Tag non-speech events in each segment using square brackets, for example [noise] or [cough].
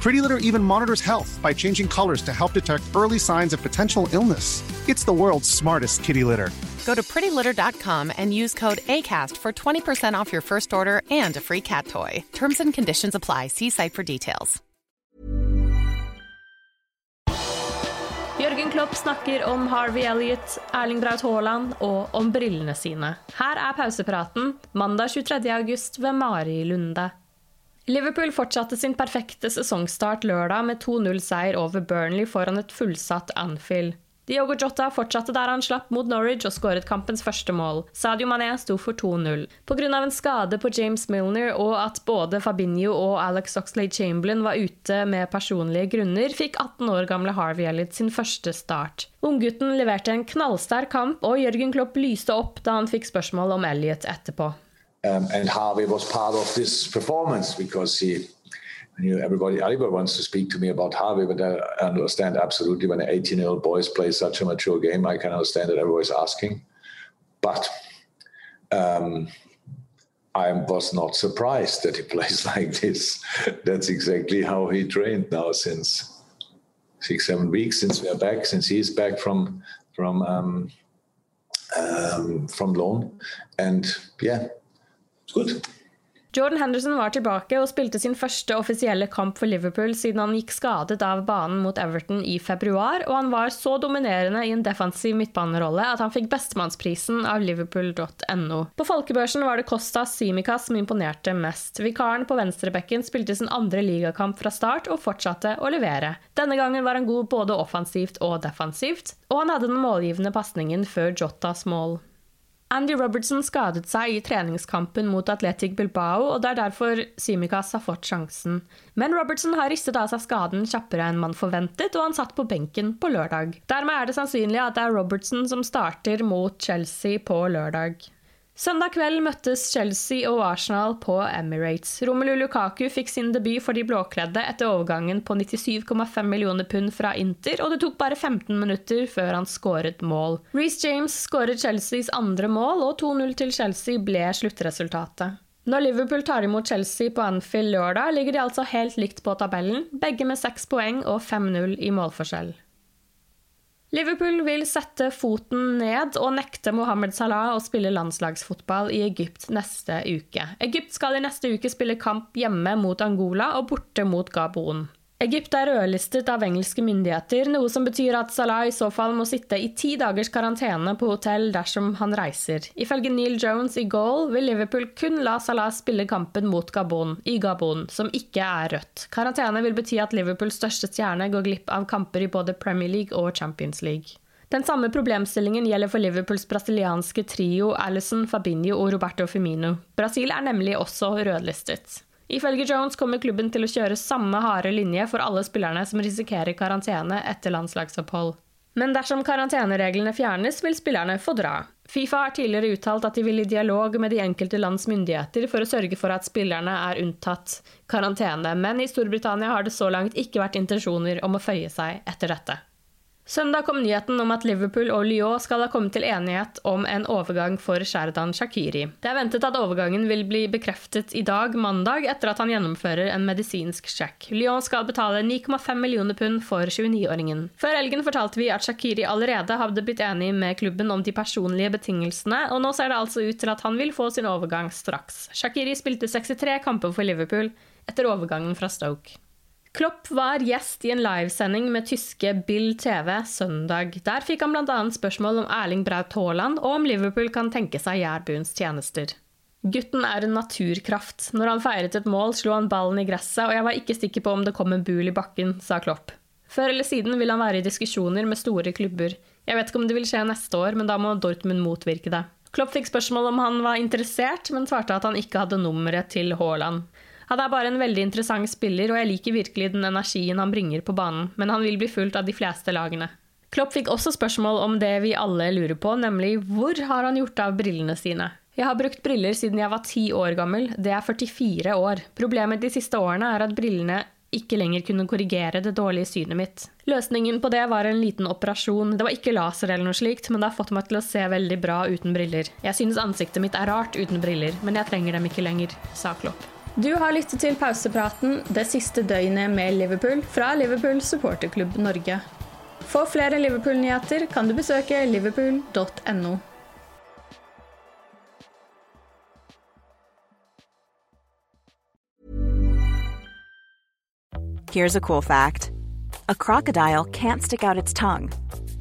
Pretty Litter even monitors health by changing colors to help detect early signs of potential illness. It's the world's smartest kitty litter. Go to prettylitter.com and use code ACAST for 20% off your first order and a free cat toy. Terms and conditions apply. See site for details. Jørgen Klopp snakker om Harvey Elliot, Erling Braut Haaland og om brillene sine. Her er pausepraten mandag 23. august ved Mari Lunde. Liverpool fortsatte sin perfekte sesongstart lørdag med 2-0-seier over Burnley foran et fullsatt Anfield. Diogo Jota fortsatte der han slapp mot Norwich og skåret kampens første mål. Sadio Mané sto for 2-0. Pga. en skade på James Milner og at både Fabinho og Alex Oxlade Chamberlain var ute med personlige grunner, fikk 18 år gamle Harvey Elliot sin første start. Unggutten leverte en knallsterk kamp, og Jørgen Klopp lyste opp da han fikk spørsmål om Elliot etterpå. Um, and Harvey was part of this performance because he, you know, everybody, everybody wants to speak to me about Harvey, but I understand absolutely when an 18 year old boys play such a mature game, I can understand that everybody's asking. But um, I was not surprised that he [laughs] plays like this. That's exactly how he trained now since six, seven weeks since we are back, since he's back from from um, um, from loan, and yeah, Good. Jordan Henderson var tilbake og spilte sin første offisielle kamp for Liverpool siden han gikk skadet av banen mot Everton i februar, og han var så dominerende i en defensiv midtbanerolle at han fikk bestemannsprisen av liverpool.no. På folkebørsen var det Costa Simica som imponerte mest. Vikaren på venstrebekken spilte sin andre ligakamp fra start og fortsatte å levere. Denne gangen var han god både offensivt og defensivt, og han hadde den målgivende pasningen før Jotas mål. Andy Robertson skadet seg i treningskampen mot Atletic Bilbao, og det er derfor Simikaz har fått sjansen. Men Robertson har ristet av seg skaden kjappere enn man forventet, og han satt på benken på lørdag. Dermed er det sannsynlig at det er Robertson som starter mot Chelsea på lørdag. Søndag kveld møttes Chelsea og Arsenal på Emirates. Romelu Lukaku fikk sin debut for de blåkledde etter overgangen på 97,5 millioner pund fra Inter, og det tok bare 15 minutter før han skåret mål. Reece James skåret Chelseas andre mål, og 2-0 til Chelsea ble sluttresultatet. Når Liverpool tar imot Chelsea på Anfield lørdag, ligger de altså helt likt på tabellen, begge med seks poeng og 5-0 i målforskjell. Liverpool vil sette foten ned og nekte Mohammed Salah å spille landslagsfotball i Egypt neste uke. Egypt skal i neste uke spille kamp hjemme mot Angola og borte mot Gabon. Egypt er rødlistet av engelske myndigheter, noe som betyr at Salah i så fall må sitte i ti dagers karantene på hotell dersom han reiser. Ifølge Neil Jones i Goal vil Liverpool kun la Salah spille kampen mot Gabon, i Gabon, som ikke er rødt. Karantene vil bety at Liverpools største stjerne går glipp av kamper i både Premier League og Champions League. Den samme problemstillingen gjelder for Liverpools brasilianske trio Alison, Fabinho og Roberto Firmino. Brasil er nemlig også rødlistet. Ifølge Jones kommer klubben til å kjøre samme harde linje for alle spillerne som risikerer karantene etter landslagsopphold. Men dersom karantenereglene fjernes, vil spillerne få dra. Fifa har tidligere uttalt at de vil i dialog med de enkelte lands myndigheter for å sørge for at spillerne er unntatt karantene, men i Storbritannia har det så langt ikke vært intensjoner om å føye seg etter dette. Søndag kom nyheten om at Liverpool og Lyon skal ha kommet til enighet om en overgang for Sherdan Shakiri. Det er ventet at overgangen vil bli bekreftet i dag, mandag, etter at han gjennomfører en medisinsk sjekk. Lyon skal betale 9,5 millioner pund for 29-åringen. Før helgen fortalte vi at Shakiri allerede hadde blitt enig med klubben om de personlige betingelsene, og nå ser det altså ut til at han vil få sin overgang straks. Shakiri spilte 63 kamper for Liverpool etter overgangen fra Stoke. Klopp var gjest i en livesending med tyske Bill TV søndag. Der fikk han bl.a. spørsmål om Erling Braut Haaland og om Liverpool kan tenke seg Jærbuens tjenester. Gutten er en naturkraft. Når han feiret et mål, slo han ballen i gresset, og jeg var ikke sikker på om det kom en bul i bakken, sa Klopp. Før eller siden vil han være i diskusjoner med store klubber. Jeg vet ikke om det vil skje neste år, men da må Dortmund motvirke det. Klopp fikk spørsmål om han var interessert, men svarte at han ikke hadde nummeret til Haaland. Han er bare en veldig interessant spiller, og jeg liker virkelig den energien han bringer på banen, men han vil bli fulgt av de fleste lagene. Klopp fikk også spørsmål om det vi alle lurer på, nemlig hvor har han gjort av brillene sine? Jeg har brukt briller siden jeg var ti år gammel, det er 44 år. Problemet de siste årene er at brillene ikke lenger kunne korrigere det dårlige synet mitt. Løsningen på det var en liten operasjon. Det var ikke laser eller noe slikt, men det har fått meg til å se veldig bra uten briller. Jeg synes ansiktet mitt er rart uten briller, men jeg trenger dem ikke lenger, sa Klopp. Du har lyttet til pausepraten det siste døgnet med Liverpool fra Liverpool supporterklubb Norge. For flere Liverpool-nyheter kan du besøke liverpool.no. Here's a cool fact. A crocodile can't stick out its tongue.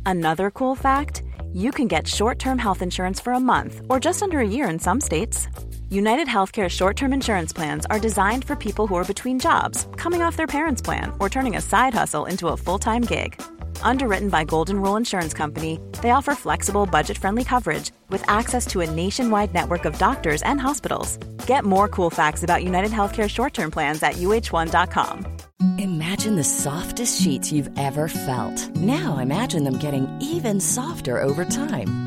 Another cool fact, you can get short-term health insurance for a month or just under a year in some states. United Healthcare short term insurance plans are designed for people who are between jobs, coming off their parents' plan, or turning a side hustle into a full time gig. Underwritten by Golden Rule Insurance Company, they offer flexible, budget friendly coverage with access to a nationwide network of doctors and hospitals. Get more cool facts about United Healthcare short term plans at uh1.com. Imagine the softest sheets you've ever felt. Now imagine them getting even softer over time.